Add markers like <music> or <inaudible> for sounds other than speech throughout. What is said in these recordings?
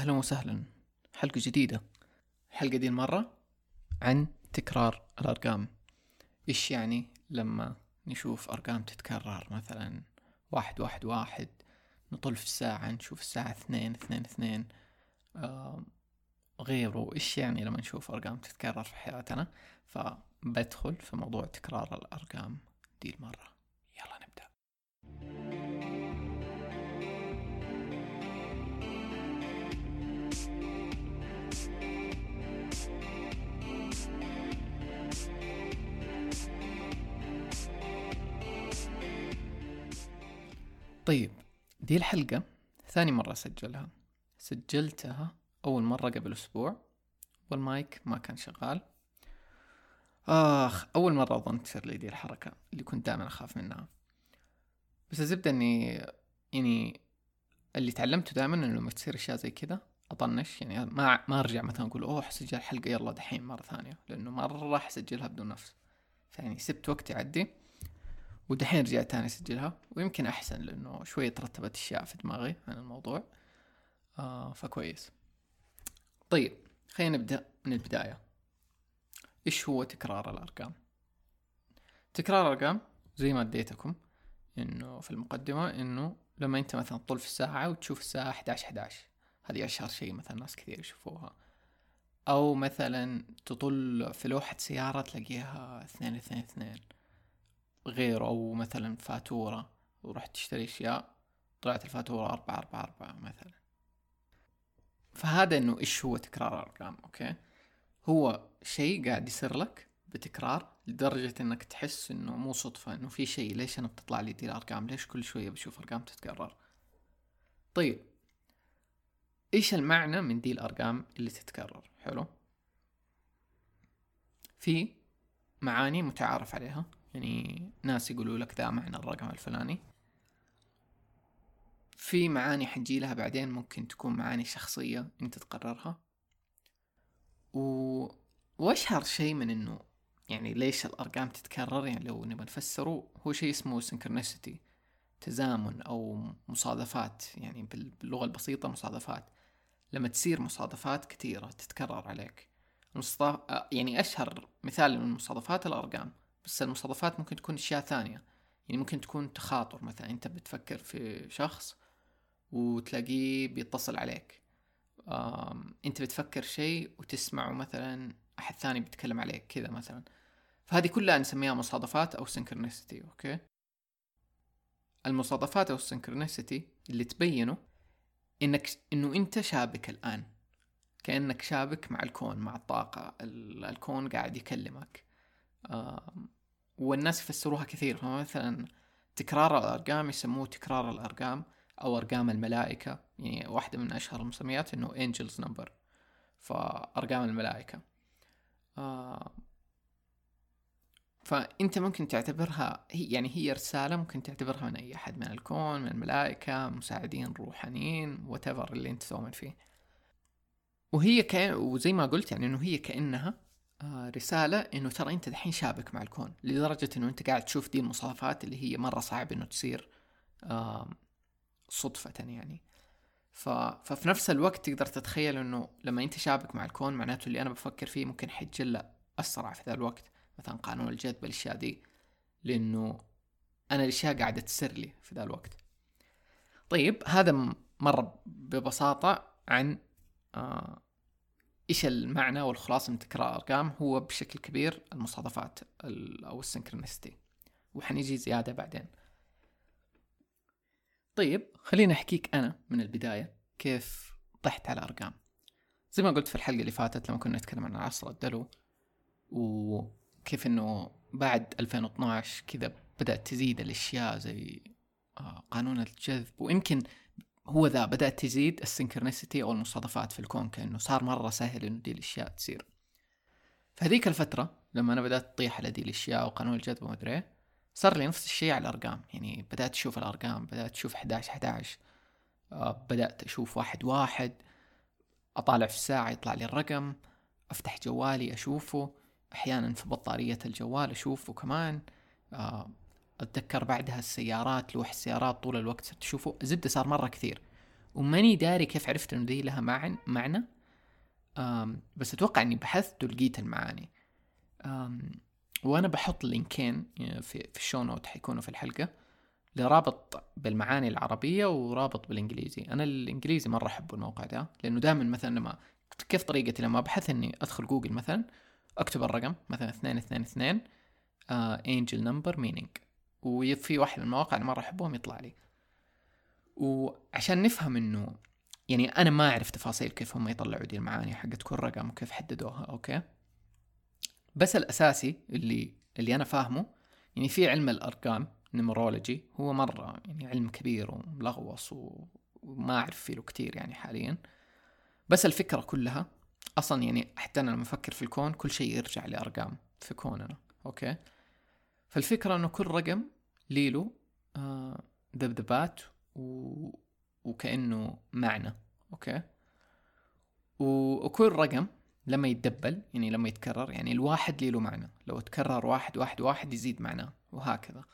أهلا وسهلا. حلقة جديدة. الحلقة دي المرة عن تكرار الأرقام. إيش يعني لما نشوف أرقام تتكرر؟ مثلا واحد واحد واحد. نطل في الساعة نشوف الساعة اثنين اثنين اثنين. آه غيره. إيش يعني لما نشوف أرقام تتكرر في حياتنا؟ فبدخل في موضوع تكرار الأرقام دي المرة. طيب دي الحلقة ثاني مرة أسجلها سجلتها أول مرة قبل أسبوع والمايك ما كان شغال. آخ أول مرة أظن تصير لي دي الحركة اللي كنت دائما أخاف منها. بس الزبدة إني يعني اللي تعلمته دائما إنه لما تصير أشياء زي كذا أطنش. يعني ما ما أرجع مثلا أقول أوه حسجل حلقة يلا دحين مرة ثانية. لأنه مرة راح أسجلها بدون نفس. فيعني سبت وقت يعدي. ودحين رجعت تاني أسجلها ويمكن أحسن لأنه شوية ترتبت أشياء في دماغي عن الموضوع. آه فكويس. طيب خلينا نبدأ من البداية. إيش هو تكرار الأرقام؟ تكرار الأرقام زي ما اديتكم إنه في المقدمة إنه لما أنت مثلا تطل في الساعة وتشوف الساعة 11 11 هذه أشهر شيء مثلا ناس كثير يشوفوها. أو مثلا تطل في لوحة سيارة تلاقيها اثنين اثنين اثنين. غيره أو مثلا فاتورة ورحت تشتري أشياء طلعت الفاتورة أربعة أربعة أربعة مثلا. فهذا إنه إيش هو تكرار الأرقام أوكي؟ هو شيء قاعد يصير لك بتكرار لدرجة إنك تحس إنه مو صدفة إنه في شيء ليش أنا بتطلع لي دي الأرقام؟ ليش كل شوية بشوف أرقام تتكرر؟ طيب إيش المعنى من دي الأرقام اللي تتكرر؟ حلو. في معاني متعارف عليها. يعني ناس يقولوا لك ذا معنى الرقم الفلاني. في معاني حنجي لها بعدين ممكن تكون معاني شخصية انت تقررها. و... واشهر شيء من إنه يعني ليش الأرقام تتكرر؟ يعني لو نبغى نفسره هو شيء اسمه synchronicity تزامن أو مصادفات. يعني باللغة البسيطة مصادفات. لما تصير مصادفات كثيرة تتكرر عليك. المصطف... يعني أشهر مثال من المصادفات الأرقام بس المصادفات ممكن تكون أشياء ثانية. يعني ممكن تكون تخاطر مثلا. أنت بتفكر في شخص وتلاقيه بيتصل عليك. أنت بتفكر شيء وتسمعه مثلا أحد ثاني بيتكلم عليك كذا مثلا. فهذه كلها نسميها مصادفات أو synchronicity okay؟ المصادفات أو ال synchronicity اللي تبينه إنك إنه أنت شابك الآن. كأنك شابك مع الكون مع الطاقة. الكون قاعد يكلمك. والناس يفسروها كثير. فمثلا تكرار الأرقام يسموه تكرار الأرقام أو أرقام الملائكة. يعني واحدة من أشهر المسميات إنه angels number فأرقام الملائكة. فأنت ممكن تعتبرها هي يعني هي رسالة ممكن تعتبرها من أي أحد من الكون من الملائكة مساعدين روحانيين whatever اللي أنت تؤمن فيه. وهي كأن وزي ما قلت يعني إنه هي كأنها رسالة إنه ترى أنت دحين شابك مع الكون لدرجة إنه أنت قاعد تشوف دي المصادفات اللي هي مرة صعب إنه تصير صدفة يعني. ف... ففي نفس الوقت تقدر تتخيل إنه لما أنت شابك مع الكون معناته اللي أنا بفكر فيه ممكن حيتجلى أسرع في ذا الوقت مثلا قانون الجذب الاشياء دي لإنه أنا الأشياء قاعدة تصير لي في ذا الوقت. طيب هذا مرة ببساطة عن آه إيش المعنى والخلاصة من تكرار الأرقام؟ هو بشكل كبير المصادفات أو ال synchronicity وحنيجي زيادة بعدين. طيب خليني أحكيك أنا من البداية كيف طحت على الأرقام. زي ما قلت في الحلقة اللي فاتت لما كنا نتكلم عن عصر الدلو وكيف إنه بعد 2012 كذا بدأت تزيد الأشياء زي آه، قانون الجذب. ويمكن هو ذا بدأت تزيد السنكرنسيتي أو المصادفات في الكون كأنه صار مرة سهل إنه دي الأشياء تصير. في هذيك الفترة لما أنا بدأت أطيح على دي الأشياء وقانون الجذب وما أدري صار لي نفس الشيء على الأرقام. يعني بدأت أشوف الأرقام بدأت أشوف 11 11 آه بدأت أشوف واحد واحد. أطالع في الساعة يطلع لي الرقم. أفتح جوالي أشوفه. أحيانا في بطارية الجوال أشوفه كمان. آه أتذكر بعدها السيارات لوح السيارات طول الوقت صرت أشوفه. زبدة صار مرة كثير. وماني داري كيف عرفت إنه دي لها معن معنى. بس أتوقع إني بحثت ولقيت المعاني. وأنا بحط لينكين في في ال show notes حيكونوا في الحلقة لرابط بالمعاني العربية ورابط بالإنجليزي. أنا الإنجليزي مرة احب الموقع ده لأنه دائما مثلا لما كيف طريقتي لما أبحث إني أدخل جوجل مثلا أكتب الرقم مثلا اثنين اثنين اثنين angel number meaning وفي واحد من المواقع اللي مره أحبهم يطلع لي. وعشان نفهم إنه يعني أنا ما أعرف تفاصيل كيف هم يطلعوا دي المعاني حقت كل رقم وكيف حددوها okay؟ بس الأساسي اللي اللي أنا فاهمه يعني في علم الأرقام numerology هو مرة يعني علم كبير وملغوص وما أعرف فيه له كتير يعني حاليا. بس الفكرة كلها أصلا يعني حتى أنا لما أفكر في الكون كل شيء يرجع لأرقام في كوننا okay؟ فالفكرة إنه كل رقم ليله آه ذبذبات و... وكأنه معنى أوكي؟ و... وكل رقم لما يتدبل يعني لما يتكرر يعني الواحد له معنى. لو تكرر واحد واحد واحد يزيد معناه وهكذا.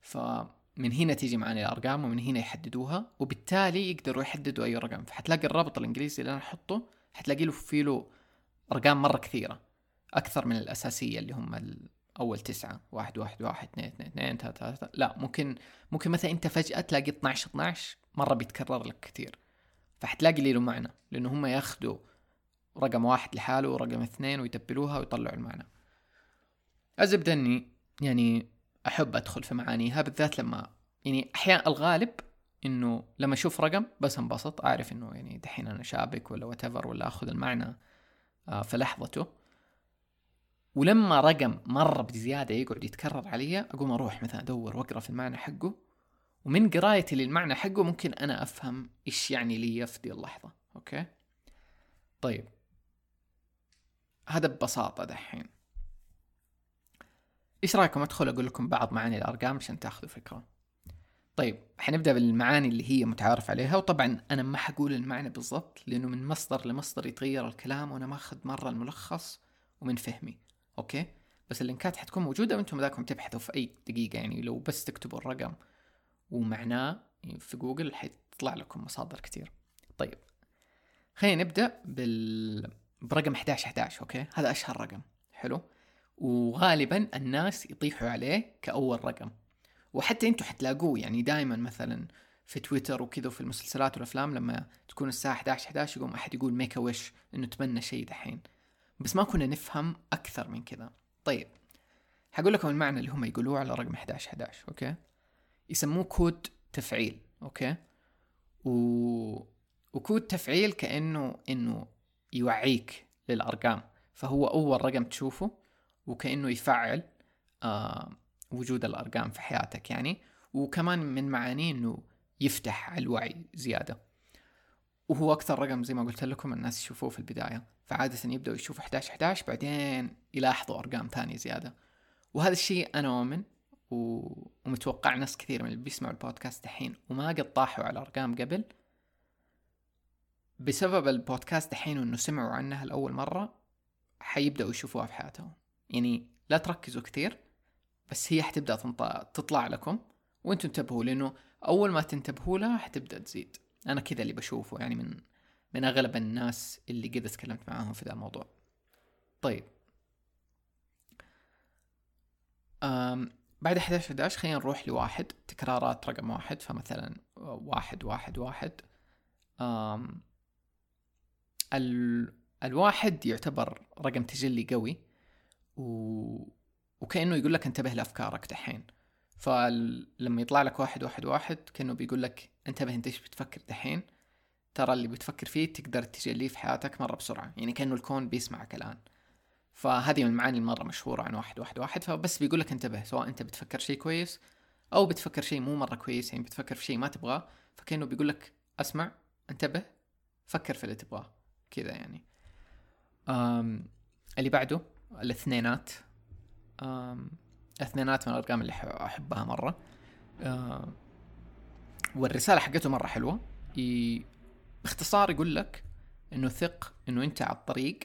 فمن هنا تيجي معاني الأرقام ومن هنا يحددوها وبالتالي يقدروا يحددوا أي رقم. فحتلاقي الرابط الإنجليزي اللي أنا أحطه حتلاقي له فيه له أرقام مرة كثيرة أكثر من الأساسية اللي هم أول تسعة واحد واحد واحد اثنين اثنين اثنين ثلاثة ثلاثة. لا ممكن ممكن مثلا أنت فجأة تلاقي 12 12 مرة بيتكرر لك كثير. فحتلاقي له معنى لأنه هم ياخذوا رقم واحد لحاله ورقم اثنين ويتبلوها ويطلعوا المعنى. الزبدة إني يعني أحب أدخل في معانيها بالذات لما يعني أحيانا الغالب إنه لما أشوف رقم بس انبسط أعرف إنه يعني دحين أنا شابك ولا وات ولا أخذ المعنى آه، في لحظته. ولما رقم مرة بزيادة يقعد يتكرر علي أقوم أروح مثلا أدور وأقرأ في المعنى حقه ومن قرايتي للمعنى حقه ممكن أنا أفهم إيش يعني لي في دي اللحظة. أوكي؟ طيب. هذا ببساطة دحين. إيش رأيكم؟ أدخل أقول لكم بعض معاني الأرقام عشان تأخذوا فكرة. طيب حنبدأ بالمعاني اللي هي متعارف عليها وطبعا أنا ما حقول المعنى بالضبط لأنه من مصدر لمصدر يتغير الكلام وأنا ماخذ مرة الملخص ومن فهمي. okay؟ بس ال link ات حتكون موجودة وأنتم ذاكم تبحثوا في أي دقيقة يعني لو بس تكتبوا الرقم ومعناه في جوجل حيطلع لكم مصادر كتير. طيب خلينا نبدأ بال برقم 11 11 okay؟ هذا أشهر رقم حلو؟ وغالبا الناس يطيحوا عليه كأول رقم. وحتى أنتم حتلاقوه يعني دائما مثلا في تويتر وكذا وفي المسلسلات والأفلام لما تكون الساعة 11 11 يقوم أحد يقول make a wish إنه تمنى شيء دحين. بس ما كنا نفهم أكثر من كذا. طيب حقول لكم المعنى اللي هم يقولوه على رقم 11 11 okay؟ يسموه كود تفعيل okay؟ و... وكود تفعيل كأنه إنه يوعيك للأرقام فهو أول رقم تشوفه وكأنه يفعل آه وجود الأرقام في حياتك يعني وكمان من معانيه إنه يفتح الوعي زيادة. وهو أكثر رقم زي ما قلت لكم الناس يشوفوه في البداية. فعادة يبدأوا يشوفوا 11 11 بعدين يلاحظوا أرقام ثانية زيادة. وهذا الشيء أنا أؤمن و... ومتوقع ناس كثير من اللي بيسمعوا البودكاست الحين وما قد طاحوا على أرقام قبل بسبب البودكاست الحين وإنه سمعوا عنها لأول مرة حيبدأوا يشوفوها في حياتهم. يعني لا تركزوا كثير بس هي حتبدأ تطلع لكم وأنتم انتبهوا لأنه أول ما تنتبهوا لها حتبدأ تزيد. أنا كذا اللي بشوفه يعني من من أغلب الناس اللي قد تكلمت معاهم في ذا الموضوع. طيب. أم بعد 11 11 خلينا نروح لواحد تكرارات رقم واحد. فمثلا واحد واحد واحد. أم ال الواحد يعتبر رقم تجلي قوي و... وكأنه يقول لك انتبه لأفكارك دحين. فلما يطلع لك واحد واحد واحد كأنه بيقول لك انتبه انت إيش بتفكر دحين. ترى اللي بتفكر فيه تقدر تجليه في حياتك مرة بسرعة يعني كأنه الكون بيسمعك الآن. فهذه من المعاني المرة مشهورة عن واحد واحد واحد فبس بيقول لك انتبه سواء انت بتفكر شيء كويس أو بتفكر شيء مو مرة كويس يعني بتفكر في شيء ما تبغاه فكأنه بيقول لك اسمع انتبه فكر في اللي تبغاه كذا يعني. أم اللي بعده الاثنينات. أم الاثنينات من الأرقام اللي أحبها مرة. أم والرسالة حقته مرة حلوة. باختصار يقول لك إنه ثق إنه أنت على الطريق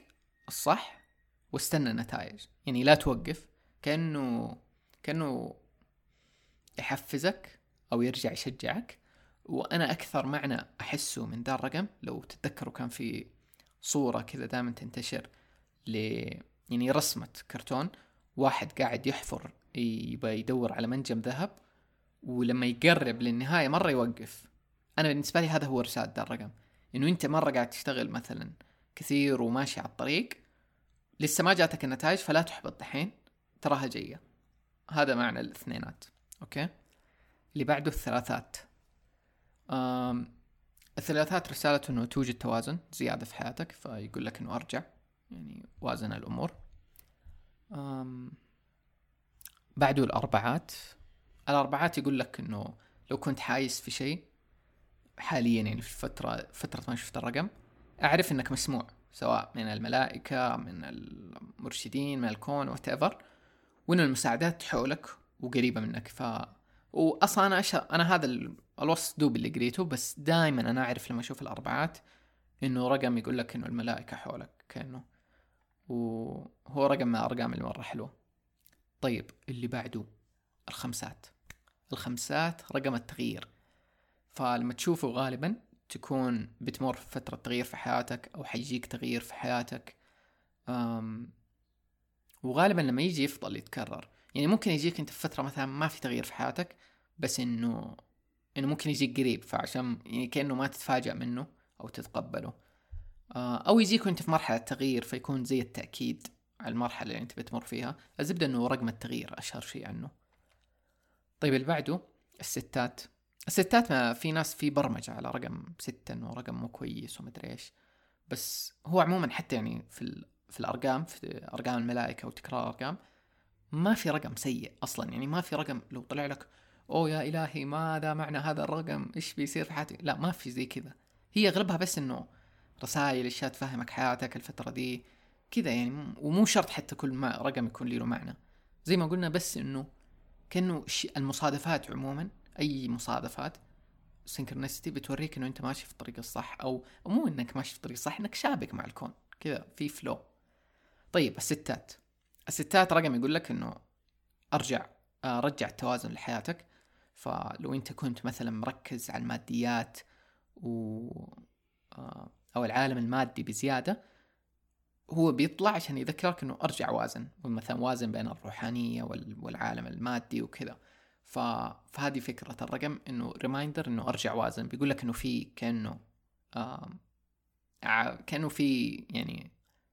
الصح واستنى النتائج. يعني لا توقف كأنه كأنه يحفزك أو يرجع يشجعك. وأنا أكثر معنى أحسه من ذا الرقم لو تتذكروا كان في صورة كذا دائما تنتشر ل يعني رسمة كرتون واحد قاعد يحفر يبغى يدور على منجم ذهب ولما يقرب للنهاية مرة يوقف. أنا بالنسبة لي هذا هو رسالة ذا الرقم. إنه أنت مرة قاعد تشتغل مثلا كثير وماشي على الطريق لسه ما جاتك النتائج فلا تحبط دحين تراها جاية هذا معنى الاثنينات okay؟ اللي بعده الثلاثات. أم الثلاثات رسالته إنه توجد توازن زيادة في حياتك فيقول لك إنه أرجع يعني وازن الأمور. أم بعده الأربعات. الأربعات يقول لك إنه لو كنت حايس في شيء حاليا يعني في فترة فترة ما شفت الرقم. أعرف إنك مسموع سواء من الملائكة من المرشدين من الكون whatever وإن المساعدات حولك وقريبة منك. ف واصلا أنا أشهر أنا هذا الوصف دوب اللي قريته بس دائما أنا أعرف لما أشوف الأربعات إنه رقم يقول لك إنه الملائكة حولك كأنه وهو رقم من الارقام اللي مرة حلوة. طيب اللي بعده الخمسات. الخمسات رقم التغيير. فلما تشوفه غالبا تكون بتمر في فترة تغيير في حياتك أو حيجيك تغيير في حياتك. أم وغالبا لما يجي يفضل يتكرر. يعني ممكن يجيك أنت في فترة مثلا ما في تغيير في حياتك بس إنه إنه ممكن يجيك قريب فعشان يعني كأنه ما تتفاجأ منه أو تتقبله. آه، أو يجيك وأنت في مرحلة تغيير فيكون زي التأكيد على المرحلة اللي أنت بتمر فيها. الزبدة إنه رقم التغيير أشهر شيء عنه. طيب اللي بعده الستات. الستات ما في ناس في برمجة على رقم ستة إنه رقم مو كويس ومدري إيش. بس هو عموما حتى يعني في في الأرقام في أرقام الملائكة وتكرار الأرقام ما في رقم سيء أصلا. يعني ما في رقم لو طلع لك أوه يا إلهي ماذا معنى هذا الرقم؟ إيش بيصير في حياتي؟ لا ما في زي كذا. هي أغلبها بس إنه رسائل أشياء تفهمك حياتك الفترة دي كذا يعني. ومو شرط حتى كل ما رقم يكون له معنى. زي ما قلنا بس إنه كأنه المصادفات عموما أي مصادفات سنكرونستي بتوريك إنه أنت ماشي في الطريق الصح أو مو إنك ماشي في الطريق الصح إنك شابك مع الكون. كذا في فلو طيب الستات. الستات رقم يقول لك إنه أرجع آه، رجع التوازن لحياتك. فلو أنت كنت مثلا مركز على الماديات و آه، أو العالم المادي بزيادة هو بيطلع عشان يذكرك إنه أرجع وازن. مثلا وازن بين الروحانية والعالم المادي وكذا. ف... فهذه فكرة الرقم إنه ريمايندر إنه أرجع وأزن. بيقول لك إنه في كأنه آه... كأنه في يعني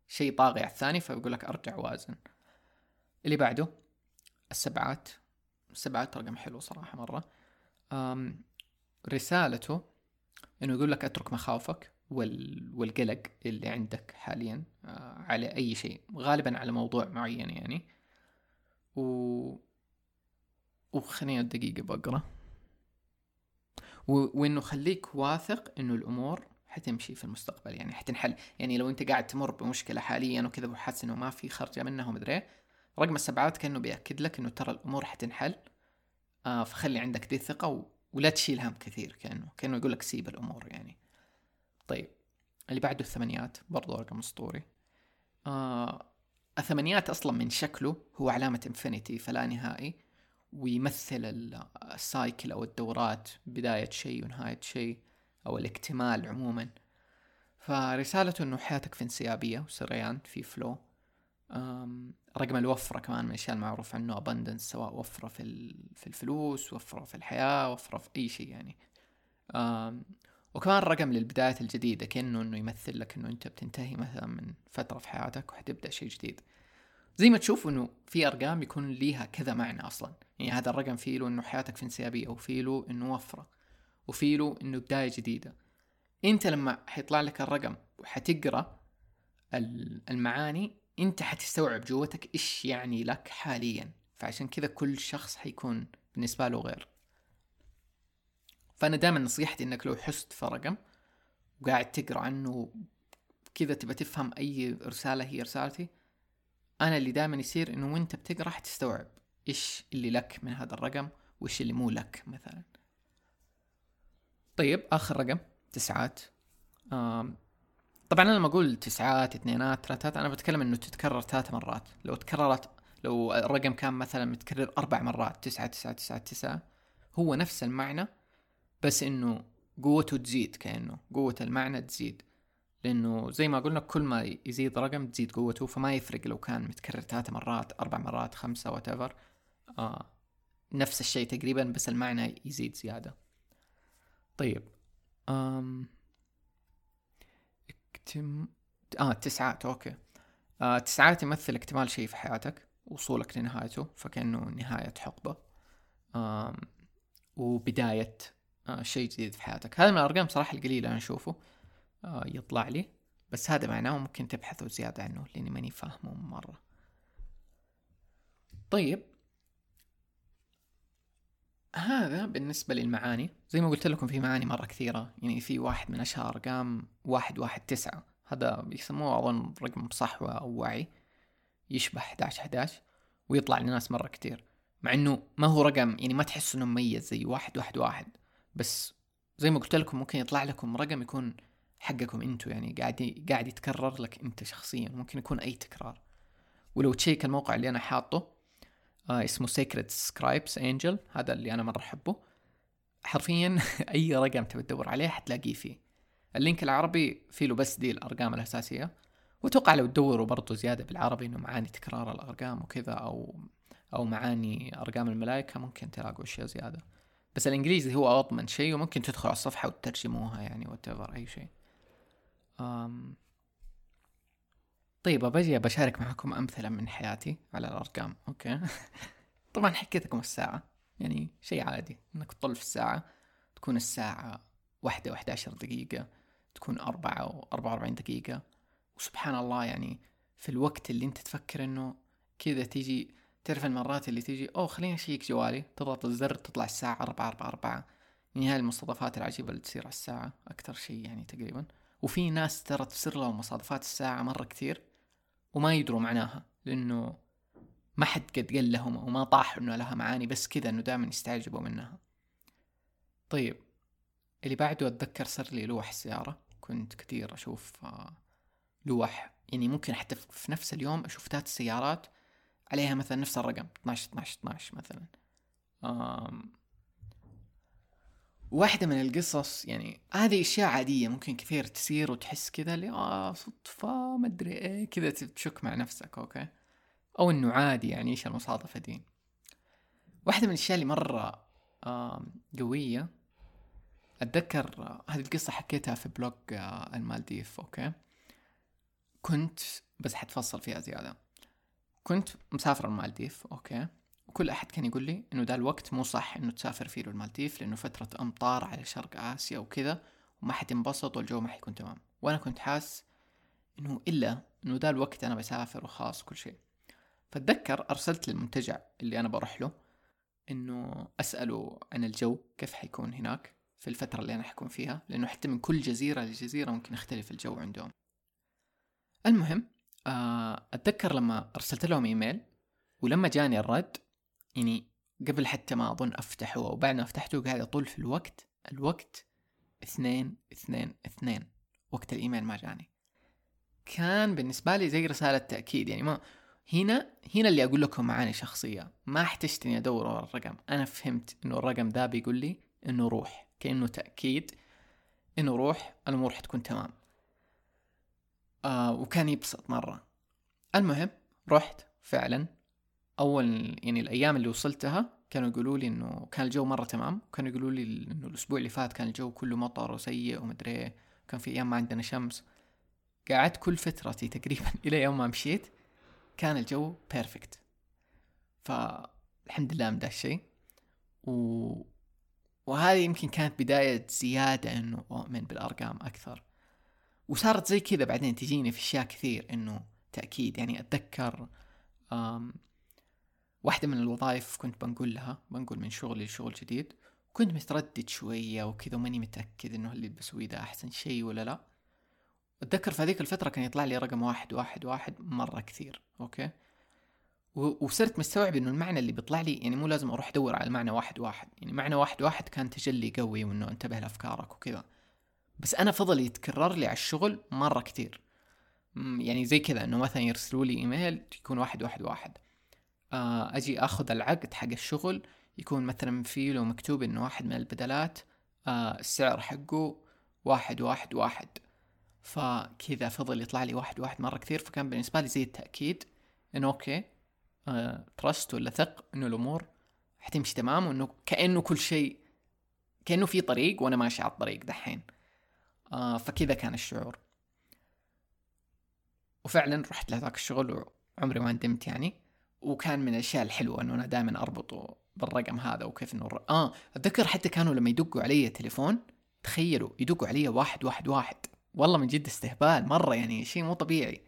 شيء طاغي على الثاني فبيقول لك أرجع وأزن. اللي بعده السبعات. السبعات رقم حلو صراحة مرة. أم رسالته إنه يقول لك أترك مخاوفك وال... والقلق اللي عندك حاليا آه على أي شيء غالبا على موضوع معين يعني. و وخليني دقيقة بقرأ. و... وإنه خليك واثق إنه الأمور حتمشي في المستقبل. يعني حتنحل. يعني لو أنت قاعد تمر بمشكلة حاليا وكذا وحاسس إنه ما في خرجة منها ومدري رقم السبعات كأنه بيأكد لك إنه ترى الأمور حتنحل. آه فخلي عندك دي الثقة و... ولا تشيل هم كثير كأنه كأنه يقول لك سيب الأمور يعني. طيب اللي بعده الثمانيات برضو رقم أسطوري. آه الثمانيات أصلا من شكله هو علامة infinity فلا نهائي. ويمثل ال cycle أو الدورات بداية شيء ونهاية شيء أو الاكتمال عموما. فرسالته إنه حياتك في انسيابية وسريان في flow رقم الوفرة كمان من الأشياء المعروف عنه abundance سواء وفرة في, في الفلوس وفرة في الحياة وفرة في أي شيء يعني. وكمان رقم للبدايات الجديدة كأنه إنه يمثل لك إنه أنت بتنتهي مثلا من فترة في حياتك وحتبدأ شيء جديد. زي ما تشوف إنه في أرقام يكون ليها كذا معنى أصلا. يعني هذا الرقم فيه له إنه حياتك في انسيابية وفيه له إنه وفرة وفيه له إنه بداية جديدة. أنت لما حيطلع لك الرقم وحتقرأ المعاني أنت حتستوعب جوتك إيش يعني لك حاليا. فعشان كذا كل شخص حيكون بالنسبة له غير. فأنا دائما نصيحتي إنك لو حست في رقم وقاعد تقرأ عنه كذا تبى تفهم أي رسالة هي رسالتي أنا اللي دائما يصير إنه وأنت بتقرأ حتستوعب إيش اللي لك من هذا الرقم وإيش اللي مو لك مثلا. طيب آخر رقم تسعات. طبعا أنا لما أقول تسعات اثنينات ثلاثات أنا بتكلم إنه تتكرر ثلاث مرات. لو تكررت لو الرقم كان مثلا متكرر أربع مرات تسعة تسعة تسعة تسعة هو نفس المعنى بس إنه قوته تزيد كأنه قوة المعنى تزيد. لأنه زي ما قلنا كل ما يزيد رقم تزيد قوته فما يفرق لو كان متكرر ثلاث مرات أربع مرات خمسة واتيفر آه نفس الشيء تقريبا بس المعنى يزيد زيادة. طيب أم اكتم آه تسعات أوكي. آه تسعات يمثل اكتمال شيء في حياتك وصولك لنهايته فكأنه نهاية حقبة. آم وبداية آه شيء جديد في حياتك. هذا من الأرقام صراحة القليلة أنا أشوفه. يطلع لي. بس هذا معناه ممكن تبحثوا زيادة عنه لأني ماني فاهمه مرة. طيب. هذا بالنسبة للمعاني. زي ما قلت لكم في معاني مرة كثيرة. يعني في واحد من أشهر أرقام واحد واحد تسعة. هذا يسموه أظن رقم صحوة أو وعي. يشبه 11 11 ويطلع لناس مرة كتير مع إنه ما هو رقم يعني ما تحس إنه مميز زي واحد واحد واحد. بس زي ما قلت لكم ممكن يطلع لكم رقم يكون حقكم انتو يعني قاعد قاعد يتكرر لك انت شخصيا ممكن يكون أي تكرار. ولو تشيك الموقع اللي أنا حاطه آه اسمه Sacred Scribes Angel هذا اللي أنا مرة أحبه. حرفيا <laughs> أي رقم تبي تدور عليه حتلاقيه فيه. ال link العربي فيه له بس دي الأرقام الأساسية. وأتوقع لو تدوروا برضو زيادة بالعربي إنه معاني تكرار الأرقام وكذا أو أو معاني أرقام الملائكة ممكن تلاقوا أشياء زيادة. بس الإنجليزي هو أضمن شيء وممكن تدخلوا على الصفحة وتترجموها يعني what أي شيء. أم... طيب بجي بشارك معكم أمثلة من حياتي على الأرقام okay؟ <laughs> طبعا حكيت لكم الساعة يعني شيء عادي إنك تطل في الساعة تكون الساعة واحدة وأحد عشر دقيقة تكون أربعة وأربعة وأربعين دقيقة. وسبحان الله يعني في الوقت اللي أنت تفكر إنه كذا تيجي تعرف المرات اللي تيجي أوه خليني أشيك جوالي تضغط الزر تطلع الساعة أربعة أربعة أربعة. يعني هاي المصادفات العجيبة اللي تصير على الساعة أكثر شيء يعني تقريبا. وفي ناس ترى تصير لهم مصادفات الساعة مرة كثير وما يدروا معناها لأنه ما حد قد قال لهم أو ما طاح إنه لها معاني بس كذا إنه دائما يستعجبوا منها. طيب اللي بعده أتذكر صار لي لوح سيارة كنت كثير أشوف آه لوح. يعني ممكن حتى في نفس اليوم أشوف ثلاث سيارات عليها مثلا نفس الرقم 12 12 12 مثلا. واحدة من القصص يعني هذه أشياء عادية ممكن كثير تصير وتحس كذا اللي آه صدفة ما أدري إيه كذا تشك مع نفسك أوكي؟ أو إنه عادي يعني إيش المصادفة دي؟ واحدة من الأشياء اللي مرة قوية أتذكر هذه القصة حكيتها في vlog آه، المالديف okay؟ كنت بس حتفصل فيها زيادة. كنت مسافر المالديف okay؟ وكل أحد كان يقول لي إنه ده الوقت مو صح إنه تسافر فيه المالديف لأنه فترة أمطار على شرق آسيا وكذا وما حتنبسط والجو ما حيكون تمام. وأنا كنت حاس إنه إلا إنه ده الوقت أنا بسافر وخلاص كل شيء. فأتذكر أرسلت للمنتجع اللي أنا بروح له إنه أسأله عن الجو كيف حيكون هناك في الفترة اللي أنا حكون فيها لأنه حتى من كل جزيرة لجزيرة ممكن يختلف الجو عندهم. المهم آه، أتذكر لما أرسلت لهم إيميل ولما جاني الرد يعني قبل حتى ما أظن أفتحه وبعد ما فتحته قاعد أطول في الوقت الوقت اثنين اثنين اثنين. وقت الإيميل ما جاني. كان بالنسبة لي زي رسالة تأكيد. يعني ما هنا هنا اللي أقول لكم معاني شخصية. ما احتجت إني أدور ورا الرقم. أنا فهمت إنه الرقم ذا بيقول لي إنه روح. كأنه تأكيد إنه روح الأمور حتكون تمام. آه وكان يبسط مرة. المهم رحت فعلا أول يعني الأيام اللي وصلتها كانوا يقولوا لي إنه كان الجو مرة تمام. كانوا يقولوا لي إنه الأسبوع اللي فات كان الجو كله مطر وسيء ومدري إيه. كان في أيام ما عندنا شمس. قعدت كل فترتي تقريبا <laughs> إلى يوم ما مشيت كان الجو بيرفكت فالحمد لله من الشيء. و... وهذه يمكن كانت بداية زيادة إنه أؤمن بالأرقام أكثر. وصارت زي كذا بعدين تجيني في أشياء كثير إنه تأكيد يعني أتذكر واحدة من الوظائف كنت بنقول لها بنقول من شغلي لشغل جديد كنت متردد شوية وكذا وماني متأكد إنه اللي بسويه ده أحسن شيء ولا لا. أتذكر في هذيك الفترة كان يطلع لي رقم واحد واحد واحد مرة كثير أوكي؟ وصرت مستوعب إنه المعنى اللي بيطلع لي يعني مو لازم أروح أدور على المعنى واحد واحد. يعني معنى واحد واحد كان تجلي قوي وإنه انتبه لأفكارك وكذا. بس أنا فضل يتكرر لي على الشغل مرة كتير يعني زي كذا إنه مثلا يرسلوا لي إيميل يكون واحد واحد واحد. أجي أخذ العقد حق الشغل يكون مثلا فيه له مكتوب إنه واحد من البدلات آه السعر حقه واحد واحد واحد. فكذا فضل يطلع لي واحد واحد مرة كثير فكان بالنسبة لي زي التأكيد إنه أوكي آه ترست ولا ثق إنه الأمور حتمشي تمام وإنه كأنه كل شيء كأنه في طريق وأنا ماشي على الطريق دحين. آه فكذا كان الشعور. وفعلا رحت لهذاك الشغل وعمري ما ندمت يعني. وكان من الأشياء الحلوة إنه أنا دائما أربطه بالرقم هذا وكيف إنه الر... آه أتذكر حتى كانوا لما يدقوا علي تليفون تخيلوا يدقوا علي واحد واحد واحد. والله من جد استهبال مرة يعني شيء مو طبيعي.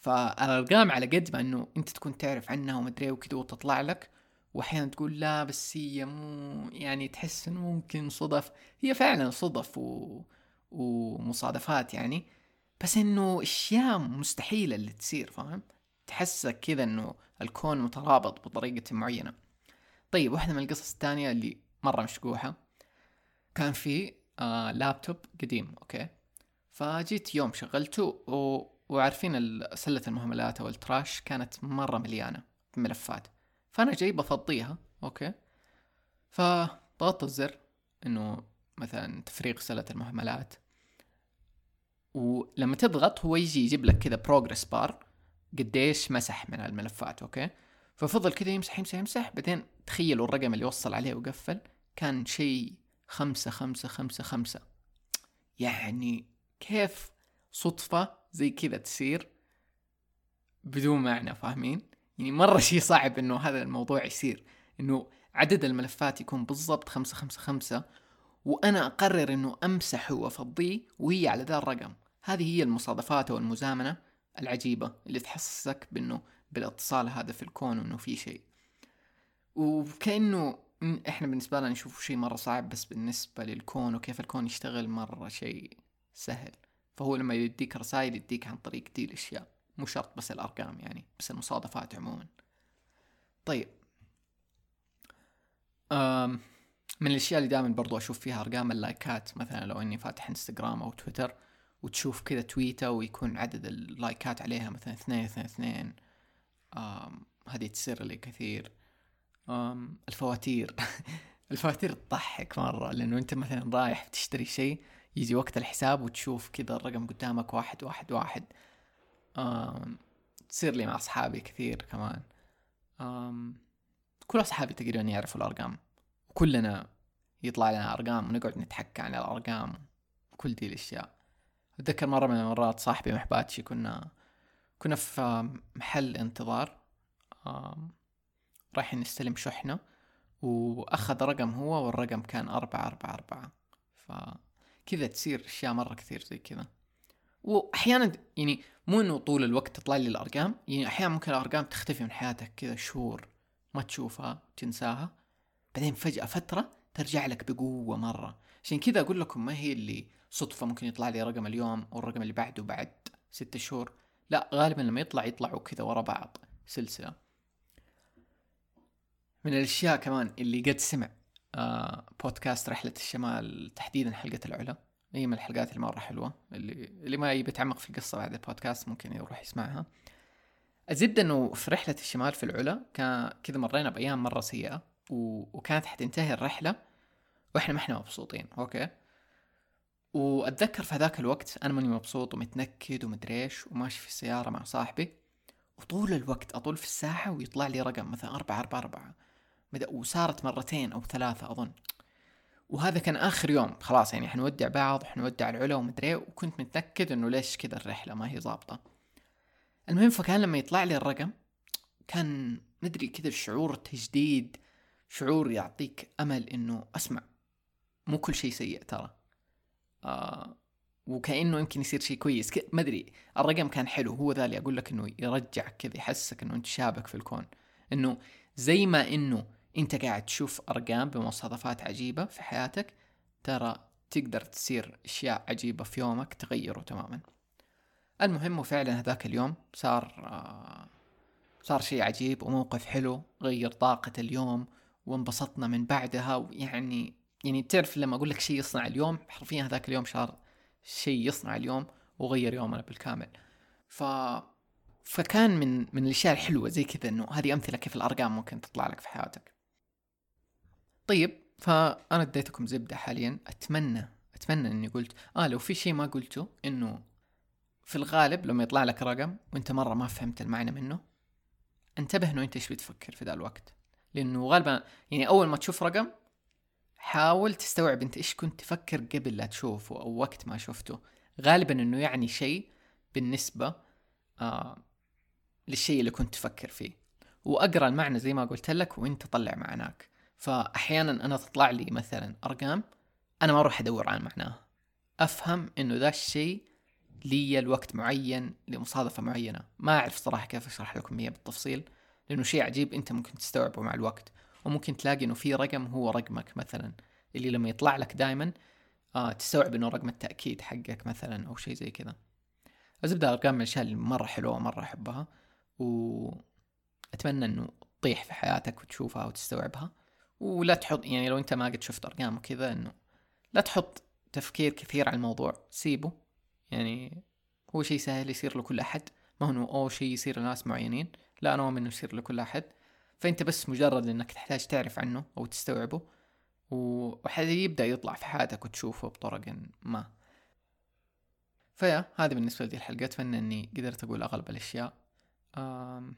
فالارقام على قد ما إنه أنت تكون تعرف عنها ومدري وكذا وتطلع لك واحيانا تقول لا بس هي مو يعني تحس إنه ممكن صدف. هي فعلا صدف و... ومصادفات يعني. بس إنه أشياء مستحيلة اللي تصير فاهم؟ تحسك كذا إنه الكون مترابط بطريقة معينة. طيب واحدة من القصص الثانية اللي مرة مشقوحة. كان في آه لابتوب قديم okay. فجيت يوم شغلته و... وعارفين سلة المهملات أو ال trash كانت مرة مليانة بملفات. فأنا جاي بفضيها okay. فضغطت الزر إنه مثلا تفريغ سلة المهملات. ولما تضغط هو يجي يجيب لك كذا progress bar قديش مسح من الملفات okay؟ ففضل كذا يمسح يمسح يمسح بعدين تخيلوا الرقم اللي وصل عليه وقفل كان شيء خمسة خمسة خمسة خمسة. يعني كيف صدفة زي كذا تصير بدون معنى فاهمين؟ يعني مرة شيء صعب إنه هذا الموضوع يصير إنه عدد الملفات يكون بالضبط خمسة خمسة خمسة وأنا أقرر إنه أمسحه وأفضيه وهي على ذا الرقم. هذه هي المصادفات أو المزامنة العجيبة اللي تحسسك بإنه بالاتصال هذا في الكون وإنه في شيء. وكأنه إحنا بالنسبة لنا نشوف شيء مرة صعب بس بالنسبة للكون وكيف الكون يشتغل مرة شيء سهل. فهو لما يديك رسائل يديك عن طريق دي الأشياء مو شرط بس الأرقام يعني بس المصادفات عموما. طيب. أم من الأشياء اللي دائما برضو أشوف فيها أرقام اللايكات مثلا لو إني فاتح إنستغرام أو تويتر وتشوف كذا تويتة ويكون عدد اللايكات عليها مثلا اثنين اثنين اثنين. هذه تصير لي كثير. أم الفواتير. <laughs> الفواتير تضحك مرة لأنه أنت مثلا رايح تشتري شيء يجي وقت الحساب وتشوف كذا الرقم قدامك واحد واحد واحد. أم تصير لي مع أصحابي كثير كمان. أم كل أصحابي تقريبا يعرفوا الأرقام. وكلنا يطلع لنا أرقام ونقعد نتحكى عن الأرقام كل دي الأشياء. أتذكر مرة من المرات صاحبي محباتشي كنا كنا في محل انتظار رايحين نستلم شحنة وأخذ رقم هو والرقم كان أربعة أربعة أربعة. فكذا تصير أشياء مرة كثير زي كذا. وأحيانا يعني مو إنه طول الوقت تطلع لي الأرقام يعني أحيانا ممكن الأرقام تختفي من حياتك كذا شهور ما تشوفها تنساها. بعدين فجأة فترة ترجع لك بقوة مرة. عشان كذا أقول لكم ما هي اللي صدفة ممكن يطلع لي رقم اليوم والرقم اللي بعده بعد ستة شهور. لا غالبا لما يطلع يطلعوا كذا ورا بعض سلسلة. من الأشياء كمان اللي قد سمع آه بودكاست رحلة الشمال تحديدا حلقة العلا. هي من الحلقات اللي مرة حلوة اللي اللي ما يبي يتعمق في القصة بعد البودكاست ممكن يروح يسمعها. الزبدة إنه في رحلة الشمال في العلا كان كذا مرينا بأيام مرة سيئة و... وكانت حتنتهي الرحلة وإحنا ما إحنا مبسوطين أوكي؟ وأتذكر في هذاك الوقت أنا ماني مبسوط ومتنكد ومدري إيش وماشي في السيارة مع صاحبي وطول الوقت أطول في الساحة ويطلع لي رقم مثلا أربعة أربعة أربعة وصارت مرتين أو ثلاثة أظن. وهذا كان آخر يوم خلاص يعني حنودع بعض وحنودع العلا ومدري وكنت متأكد إنه ليش كذا الرحلة ما هي ظابطة. المهم فكان لما يطلع لي الرقم كان مدري كذا شعور تجديد شعور يعطيك أمل إنه أسمع مو كل شيء سيء ترى. آه وكأنه يمكن يصير شيء كويس. ما أدري الرقم كان حلو. هو ذا اللي أقول لك إنه يرجعك كذا يحسسك إنه أنت شابك في الكون. إنه زي ما إنه أنت قاعد تشوف أرقام بمصادفات عجيبة في حياتك ترى تقدر تصير أشياء عجيبة في يومك تغيره تماما. المهم وفعلا هذاك اليوم صار آه صار شيء عجيب وموقف حلو غير طاقة اليوم وانبسطنا من بعدها ويعني يعني تعرف لما أقول لك شيء يصنع اليوم حرفيا هذاك اليوم صار شيء يصنع اليوم وغير يومنا بالكامل. ف فكان من من الأشياء الحلوة زي كذا إنه هذه أمثلة كيف الأرقام ممكن تطلع لك في حياتك. طيب فأنا اديتكم زبدة حاليا. أتمنى أتمنى إني قلت آه لو في شيء ما قلته إنه في الغالب لما يطلع لك رقم وأنت مرة ما فهمت المعنى منه انتبه إنه أنت إيش بتفكر في ذا الوقت. لأنه غالبا يعني أول ما تشوف رقم حاول تستوعب انت إيش كنت تفكر قبل لا تشوفه أو وقت ما شفته. غالبا إنه يعني شيء بالنسبة آه للشيء اللي كنت تفكر فيه. وأقرأ المعنى زي ما قلت لك وأنت طلع معناك. فاحيانا أنا تطلع لي مثلا أرقام أنا ما أروح أدور عن معناها. أفهم إنه ذا الشيء لي الوقت معين لمصادفة معينة. ما أعرف صراحة كيف أشرح لكم إياه بالتفصيل لأنه شيء عجيب أنت ممكن تستوعبه مع الوقت. وممكن تلاقي إنه في رقم هو رقمك مثلا اللي لما يطلع لك دائما آه تستوعب إنه رقم التأكيد حقك مثلا أو شيء زي كذا. الزبدة أرقام من الأشياء اللي مرة حلوة ومرة أحبها وأتمنى إنه تطيح في حياتك وتشوفها وتستوعبها. ولا تحط يعني لو أنت ما قد شفت أرقام وكذا إنه لا تحط تفكير كثير على الموضوع سيبه. يعني هو شيء سهل يصير لكل أحد ما هو إنه أو شيء يصير لناس معينين لا أنا أؤمن إنه يصير لكل أحد. فأنت بس مجرد إنك تحتاج تعرف عنه أو تستوعبه وحد يبدأ يطلع في حياتك وتشوفه بطرق ما. فيا هذه بالنسبة لي الحلقة. أتمنى إني قدرت أقول أغلب الأشياء. أم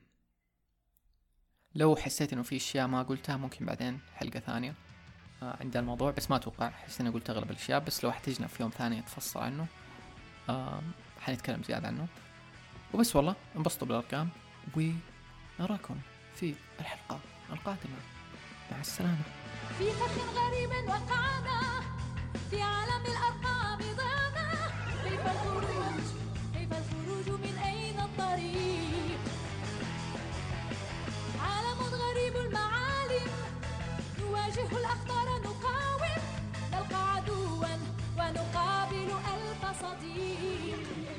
لو حسيت إنه في أشياء ما قلتها ممكن بعدين حلقة ثانية آه عند الموضوع. بس ما أتوقع حسيت إني قلت أغلب الأشياء. بس لو احتجنا في يوم ثاني نتفصل عنه حنتكلم زيادة عنه. وبس والله انبسطوا بالأرقام ونراكم في الحلقة. القادمة مع السلامة. في فخ غريب وقعنا في عالم الأرقام ضعنا كيف الخروج؟ كيف الخروج من أين الطريق؟ عالم غريب المعالم. نواجه الأخطار نقاوم. نلقى عدوا ونقابل ألف صديق.